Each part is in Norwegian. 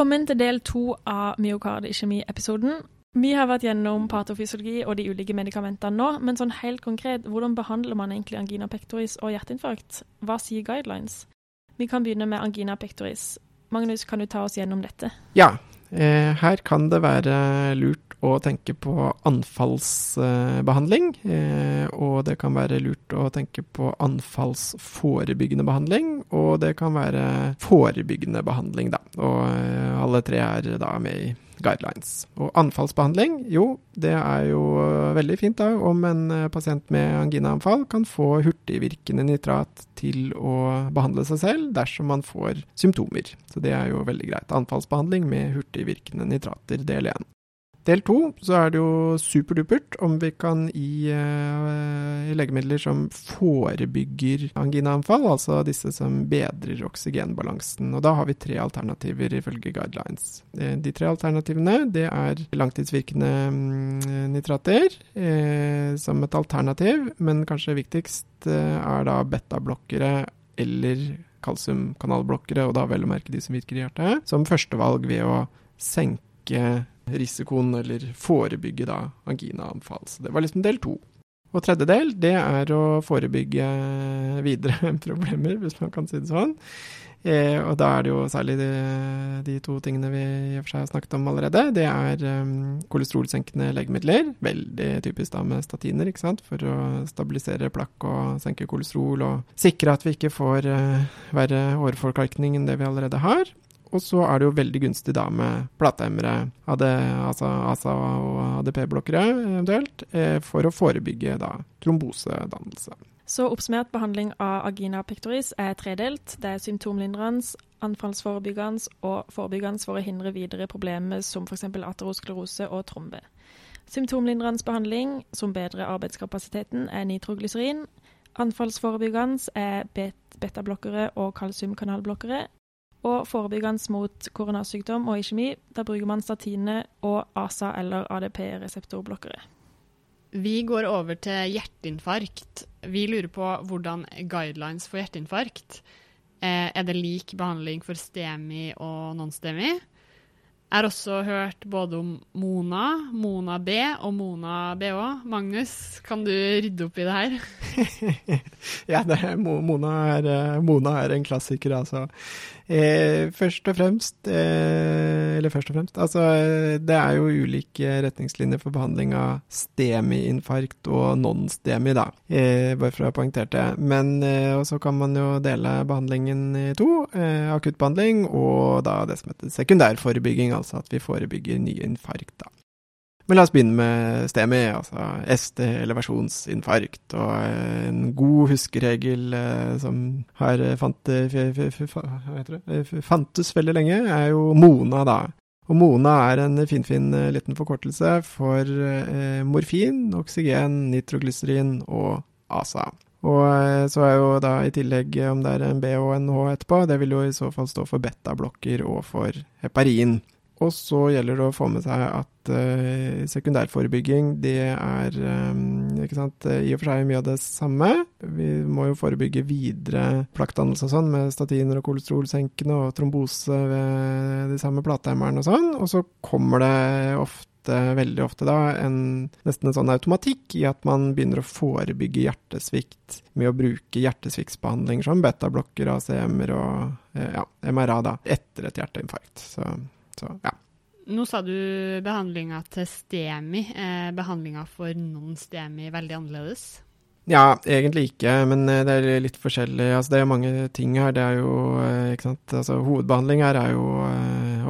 Velkommen til del to av myokardikjemi-episoden. Vi har vært gjennom patofysiologi og de ulike medikamentene nå, men sånn helt konkret, hvordan behandler man egentlig angina pectoris og hjerteinfarkt? Hva sier guidelines? Vi kan begynne med angina pectoris. Magnus, kan du ta oss gjennom dette? Ja, her kan det være lurt å tenke på anfallsbehandling. Eh, og det kan være lurt å tenke på anfallsforebyggende behandling. Og det kan være forebyggende behandling, da. Og eh, alle tre er da med i guidelines. Og anfallsbehandling, jo, det er jo veldig fint da om en eh, pasient med anginaanfall kan få hurtigvirkende nitrat til å behandle seg selv dersom man får symptomer. Så det er jo veldig greit. Anfallsbehandling med hurtigvirkende nitrater, del 1. Del to så er det jo superdupert om vi kan gi uh, legemidler som forebygger anginaanfall, altså disse som bedrer oksygenbalansen. Og da har vi tre alternativer ifølge guidelines. Eh, de tre alternativene det er langtidsvirkende um, nitrater eh, som et alternativ, men kanskje viktigst uh, er da betablokkere eller kalsiumkanalblokkere, og da vel å merke de som virker i hjertet, som førstevalg ved å senke risikoen, eller forebygge da anginaanfall. Så det var liksom del to. Og tredje del, det er å forebygge videre problemer, hvis man kan si det sånn. Eh, og da er det jo særlig de, de, to tingene vi i og for seg har snakket om allerede. Det er um, kolesterolsenkende legemidler, veldig typisk da med statiner, ikke sant, for å stabilisere plakk og senke kolesterol og sikre at vi ikke får uh, verre åreforkalkning enn det vi allerede har. Og så er det jo veldig gunstig da med platehemmere, altså ASA og ADP-blokkere eventuelt, eh, for å forebygge da trombosedannelse. Så oppsummert behandling av agina pectoris er tredelt. Det er symptomlindrende, anfallsforebyggende og forebyggende for å hindre videre problemer som f.eks. aterosklerose og trombe. Symptomlindrende behandling som bedrer arbeidskapasiteten, er nitroglyserin. Anfallsforebyggende er betablokkere og kalsiumkanalblokkere. Og forebyggende mot koronasykdom og iskjemi, da bruker man statine og ASA eller ADP-reseptorblokkere. Vi går over til hjerteinfarkt. Vi lurer på hvordan guidelines for hjerteinfarkt. Eh, er det lik behandling for STEMI og non-STEMI? Jeg har også hørt både om Mona, Mona B og Mona BH. Magnus, kan du rydde opp i det her? ja, det er, Mona, er, eh, Mona, er, en klassiker, altså. Eh, først og fremst eh, Eller først og fremst, altså det er jo ulike retningslinjer for behandling av STEMI-infarkt og non-STEMI, da. Eh, bare for å ha poengtert det. Men eh, så kan man jo dele behandlingen i to. Eh, akuttbehandling og da det som heter sekundærforebygging, altså at vi forebygger nye infarkt, da. Men la oss begynne med STEMI, altså ST elevasjonsinfarkt. Og en god huskeregel eh, som har fant, fantes veldig lenge, er jo Mona, da. Og Mona er en finfin fin liten forkortelse for eh, morfin, oksygen, nitroglyserin og ASA. Og eh, så er jo da i tillegg om det er en B og en H etterpå, det vil jo i så fall stå for betablokker og for heparin. Og så gjelder det å få med seg at uh, sekundærforebygging, det er um, ikke sant, i og for seg mye av det samme. Vi må jo forebygge videre plakkdannelse og sånn med statiner og kolesterolsenkende og trombose ved de samme platehemmerne og sånn. Og så kommer det ofte veldig ofte da, en, nesten en sånn automatikk i at man begynner å forebygge hjertesvikt med å bruke hjertesviktbehandling som betablokker, ACM-er og ja, MRA da, etter et hjerteinfarkt. Så så ja. Nå sa du behandlinga til STEMI. Er behandlinga for non-STEMI veldig annerledes? Ja, egentlig ikke, men eh, det er litt forskjellig. Altså, det er mange ting her. Det er jo, eh, ikke sant. Altså, hovedbehandling her er jo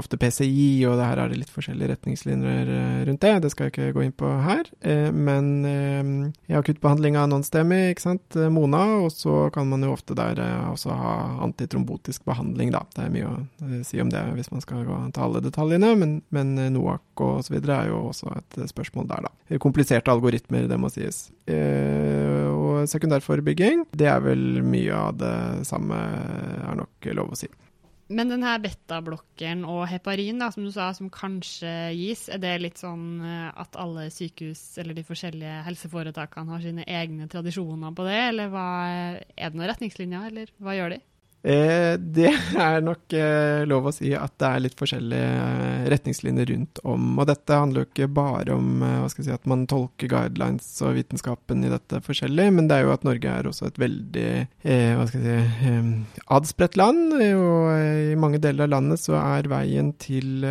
ofte PCI, og her er det litt forskjellige retningslinjer rundt det. Det skal jeg ikke gå inn på her. Uh, men i akuttbehandling av non-STEMI, ikke sant, Mona, og så kan man jo ofte der også ha antitrombotisk behandling, da. Det er mye å si om det hvis man skal gå til alle detaljene, men, men NOAC og så videre er jo også et spørsmål der, da. Kompliserte algoritmer, det må sies. Og sekundærforebygging, det er vel mye av det samme, er nok lov å si. Men denne betablokkeren og heparin, da, som du sa, som kanskje gis, er det litt sånn eh, at alle sykehus eller de forskjellige helseforetakene har sine egne tradisjoner på det, eller hva, er det noen retningslinjer, eller hva gjør de? Eh, det er nok eh, lov å si at det er litt forskjellige eh, retningslinjer rundt om. Og dette handler jo ikke bare om eh, si, at man tolker guidelines og vitenskapen i dette forskjellig, men det er jo at Norge er også et veldig si, adspredt land. Og i mange deler av landet så er veien til,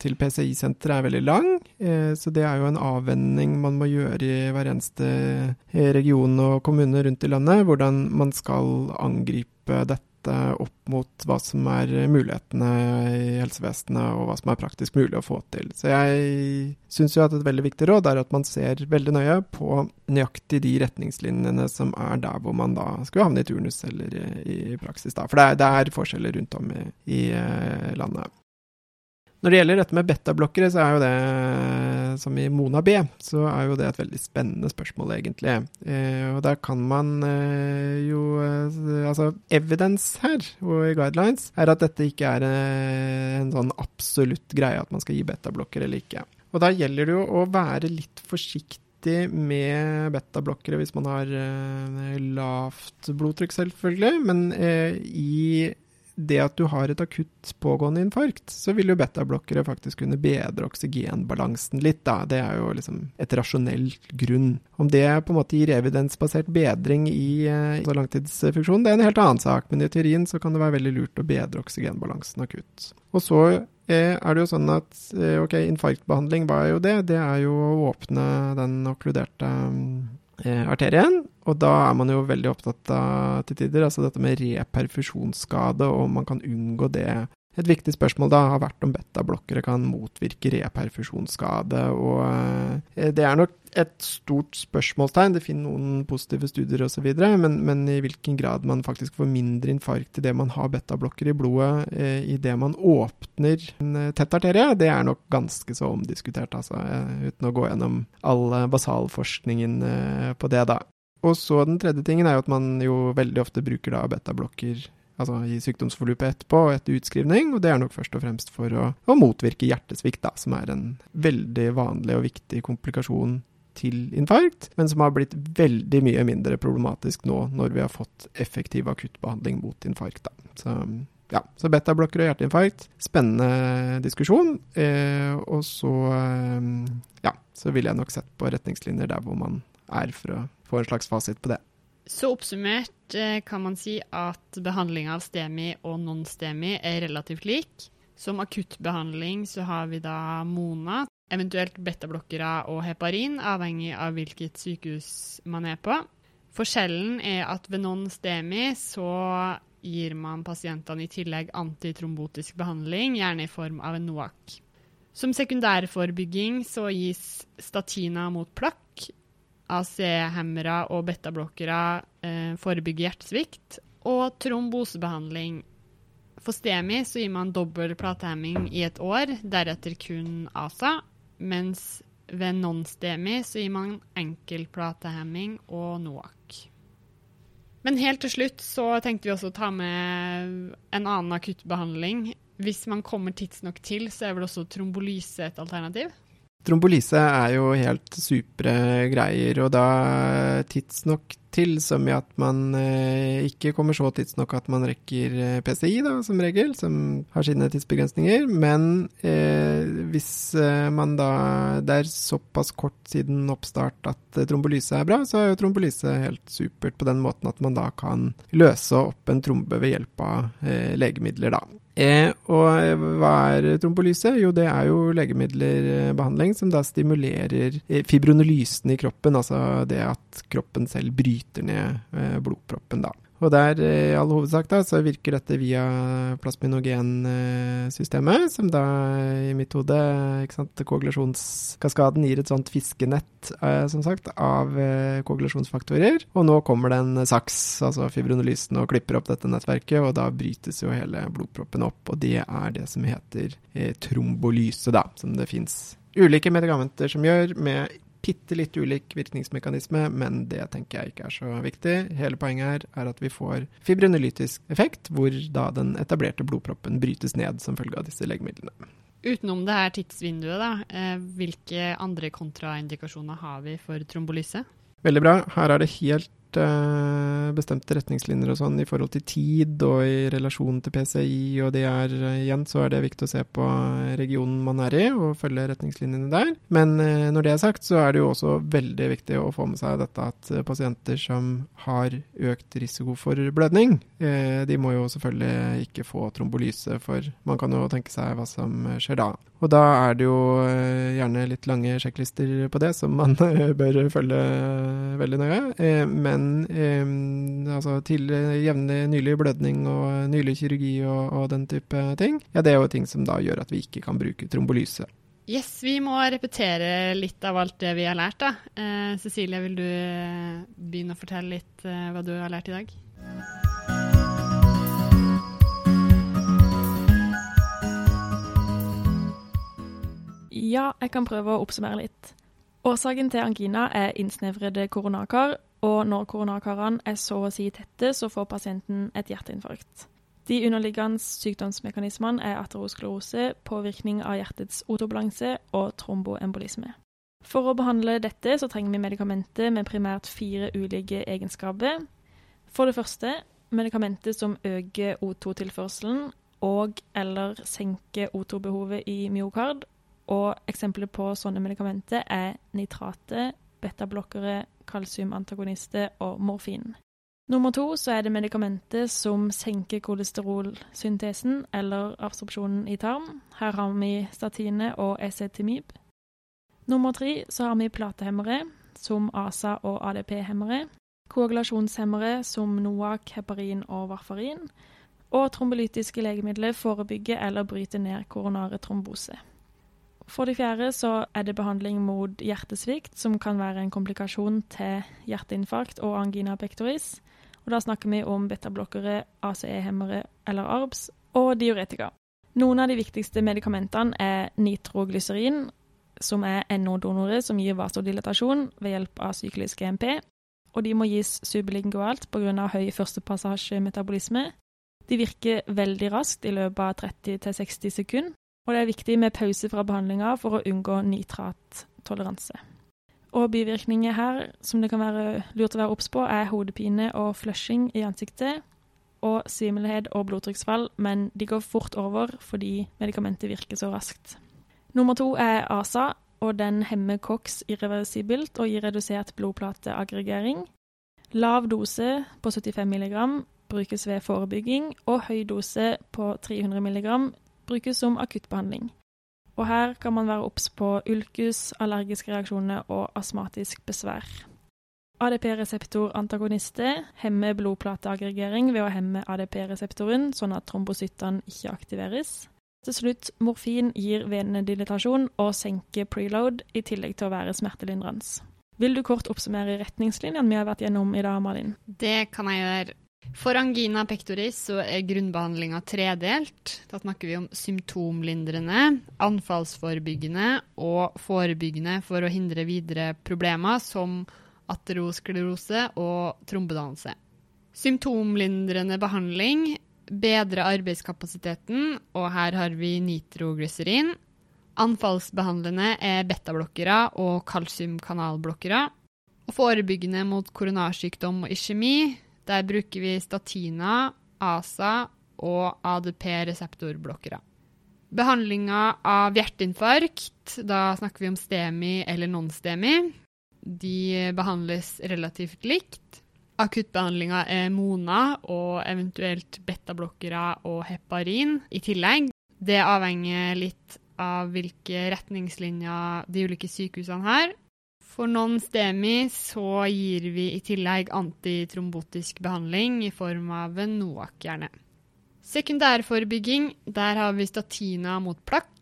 til PCI-senteret veldig lang. Så det er jo en avvenning man må gjøre i hver eneste region og kommune rundt i landet, hvordan man skal angripe dette opp mot hva som er mulighetene i helsevesenet, og hva som er praktisk mulig å få til. Så jeg syns jo at et veldig viktig råd er at man ser veldig nøye på nøyaktig de retningslinjene som er der hvor man da skulle havne i turnus eller i, i praksis. da. For det er, det er forskjeller rundt om i, i eh, landet. Når det gjelder dette med betablokkere, så er jo det, som i Mona B, så er jo det et veldig spennende spørsmål, egentlig. Eh, og der kan man eh, jo eh, Altså, evidence her, og i guidelines, er at dette ikke er eh, en sånn absolutt greie at man skal gi betablokkere eller ikke. Og da gjelder det jo å være litt forsiktig med betablokkere hvis man har eh, lavt blodtrykk, selvfølgelig, men eh, i det at du har et akutt pågående infarkt, så vil jo betablokkere faktisk kunne bedre oksygenbalansen litt, da. Det er jo liksom et rasjonell grunn. Om det på en måte gir evidensbasert bedring i eh, langtidsfunksjon, det er en helt annen sak, men i teorien så kan det være veldig lurt å bedre oksygenbalansen akutt. Og så eh, er det jo sånn at eh, ok, infarktbehandling, hva er jo det? Det er jo å åpne den okkluderte arterien. Og da er man jo veldig opptatt av til tider altså dette med reperfusjonsskade, og om man kan unngå det. Et viktig spørsmål da har vært om betablokkere kan motvirke reperfusjonsskade. og eh, Det er nok et stort spørsmålstegn. Det finner noen positive studier osv., men, men i hvilken grad man faktisk får mindre infarkt i det man har betablokkere i blodet eh, i det man åpner en eh, tett arterie, det er nok ganske så omdiskutert, altså, uten å gå gjennom all basalforskningen på det, da. Og så den tredje tingen er jo at man jo veldig ofte bruker da betablokker altså i sykdomsforløpet etterpå og etter utskrivning, og det er nok først og fremst for å, å motvirke hjertesvikt, da, som er en veldig vanlig og viktig komplikasjon til infarkt, men som har blitt veldig mye mindre problematisk nå når vi har fått effektiv akuttbehandling mot infarkt. Da. Så, ja, så betablokker og hjerteinfarkt, spennende diskusjon. Eh, og så, eh, ja, så ville jeg nok sett på retningslinjer der hvor man er for å få en slags fasit på det. Så oppsummert eh, kan man si at behandlinga av STEMI og non-STEMI er relativt lik. Som akuttbehandling så har vi da Mona, eventuelt betablokkere og heparin, avhengig av hvilket sykehus man er på. Forskjellen er at ved non-STEMI så gir man pasientene i tillegg antitrombotisk behandling, gjerne i form av en NOAC. Som sekundærforebygging så gis statina mot plakk, AC-hemmere og betablokkere eh, forebygger hjertesvikt. Og trombosebehandling. For STEMI så gir man dobbel platehemming i et år, deretter kun ASA. Mens ved non-STEMI så gir man enkel platehemming og NOAC. Men helt til slutt så tenkte vi også å ta med en annen akuttbehandling. Hvis man kommer tidsnok til, så er vel også trombolyse et alternativ? Trombolyse er jo helt supre greier, og da tidsnok til, som i at man eh, ikke kommer så tidsnok at man rekker eh, PCI, da, som regel, som har sine tidsbegrensninger. Men eh, hvis eh, man da Det er såpass kort siden oppstart at trombolyse er bra, så er jo trombolyse helt supert på den måten at man da kan løse opp en trombe ved hjelp av eh, legemidler, da. Eh, og eh, hva er trombolyse? Jo, det er jo legemiddelbehandling som da stimulerer fibronolysen fibrinolysen i kroppen, altså det at kroppen selv bryter ned eh, blodproppen, da. Og der, i all hovedsak, da, så virker dette via plasminogensystemet, som da i mitt hode ikke sant, Koagulasjonskaskaden gir et sånt fiskenett, eh, som sagt, av eh, koagulasjonsfaktorer. Og nå kommer det en saks, altså fibrinolysen, og klipper opp dette nettverket, og da brytes jo hele blodproppen opp. Og det er det som heter eh, trombolyse, da, som det fins ulike medikamenter som gjør, med bitte litt ulik virkningsmekanisme, men det tenker jeg ikke er så viktig. Hele poenget her er at vi får fibrinolytisk effekt, hvor da den etablerte blodproppen brytes ned som følge av disse legemidlene. Utenom det her tidsvinduet, da, eh, hvilke andre kontraindikasjoner har vi for trombolyse? Veldig bra. Her er det helt bestemte retningslinjer og sånn i forhold til tid og i relasjon til PCI, og det er eh, igjen så er det viktig å se på regionen man er i og følge retningslinjene der. Men eh, når det er sagt, så er det jo også veldig viktig å få med seg dette at pasienter som har økt risiko for blødning, de må jo selvfølgelig ikke få trombolyse, for man kan jo tenke seg hva som skjer da. Og da er det jo gjerne litt lange sjekklister på det som man bør følge veldig nøye. Men eh, altså til jevnlig nylig blødning og nylig kirurgi og, og, den type ting, ja, det er jo ting som da gjør at vi ikke kan bruke trombolyse. Yes, vi må repetere litt av alt det vi har lært, da. Eh, Cecilie, vil du eh, begynne å fortelle litt eh, hva du har lært i dag? Ja, jeg kan prøve å oppsummere litt. Årsaken til angina er innsnevrede koronakar, og når koronakarene er så å si tette, så får pasienten et hjerteinfarkt. De underliggende sykdomsmekanismene er aterosklerose, påvirkning av hjertets otobalanse og tromboembolisme. For å behandle dette så trenger vi medikamenter med primært fire ulike egenskaper. For det første medikamenter som øker O2-tilførselen og eller senker O2-behovet i myokard. Og eksempler på sånne medikamenter er nitrate, betablokkere, kalsiumantagonister og morfin. Nummer to så er det medikamenter som senker kolesterolsyntesen eller absorpsjonen i tarm. Her har vi statine og esetimib. Nummer tre så har vi platehemmere som ASA og ADP-hemmere. Koagulasjonshemmere som NOAC, heparin og varfarin. Og trombolytiske legemidler forebygger eller bryter ned koronare trombose. For det fjerde så er det behandling mot hjertesvikt, som kan være en komplikasjon til hjerteinfarkt og angina pectoris. Og da snakker vi om betablokkere, ACE-hemmere eller ARBS og diuretika. Noen av de viktigste medikamentene er nitroglyserin, som er NO-donorer som gir vasodilatasjon ved hjelp av syklisk GMP. Og de må gis sublingualt pga. høy førstepassasjemetabolisme. De virker veldig raskt i løpet av 30-60 sekunder, og det er viktig med pause fra behandlinga for å unngå nitrattoleranse. Og bivirkninger her, som det kan være lurt å være obs på, er hodepine og flushing i ansiktet, og svimmelhet og blodtrykksfall, men de går fort over fordi medikamentet virker så raskt. Nummer to er ASA, og den hemmer COX irreversibelt og gir redusert blodplateaggregering. Lav dose på 75 mg brukes ved forebygging, og høy dose på 300 mg brukes som akuttbehandling. Og her kan man være obs på ulkus, allergiske reaksjoner og astmatisk besvær. ADP-reseptorantagonister hemmer blodplateaggregering ved å hemme ADP-reseptoren, sånn at trombocyttene ikke aktiveres. Til slutt, morfin gir venedilatasjon og senker preload, i tillegg til å være smertelindrende. Vil du kort oppsummere retningslinjene vi har vært gjennom i dag, Malin? Det kan jeg gjøre. For angina pectoris så er grunnbehandlinga tredelt. Da snakker vi om symptomlindrende, anfallsforebyggende og forebyggende for å hindre videre problemer som aterosklerose og trombedannelse. Symptomlindrende behandling bedrer arbeidskapasiteten, og her har vi nitroglyserin. Anfallsbehandlende er betablokkere og kalsiumkanalblokkere. Og forebyggende mot koronarsykdom og iskjemi der bruker vi statina, ASA og ADP-reseptorblokkere. Behandlinga av hjerteinfarkt, da snakker vi om STEMI eller non-STEMI, de behandles relativt likt. Akuttbehandlinga er Mona og eventuelt betablokkere og heparin i tillegg. Det avhenger litt av hvilke retningslinjer de ulike sykehusene har. For non-STEMI så gir vi i tillegg antitrombotisk behandling i form av en NOAC, gjerne. Sekundærforebygging, der har vi statina mot plakk,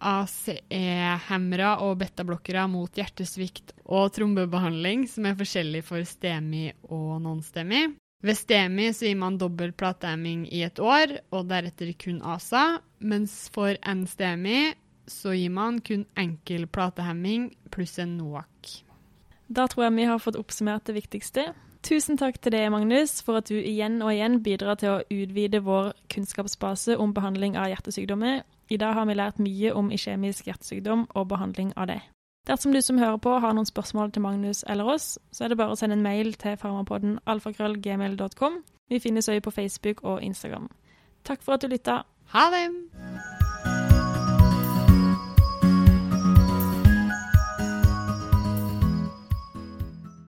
ACE-hemmere og betablokkere mot hjertesvikt og trombebehandling, som er forskjellig for STEMI og non-STEMI. Ved STEMI så gir man dobbel platdamming i et år, og deretter kun ASA, mens for NSTEMI så gir man kun enkel platehemming pluss en NOAC. Da tror jeg vi har fått oppsummert det viktigste. Tusen takk til deg, Magnus, for at du igjen og igjen bidrar til å utvide vår kunnskapsbase om behandling av hjertesykdommer. I dag har vi lært mye om ikjemisk hjertesykdom og behandling av det. Dersom du som hører på har noen spørsmål til Magnus eller oss, så er det bare å sende en mail til farmapodden alfakrøllgmail.com. Vi finnes også på Facebook og Instagram. Takk for at du lytta. Ha det!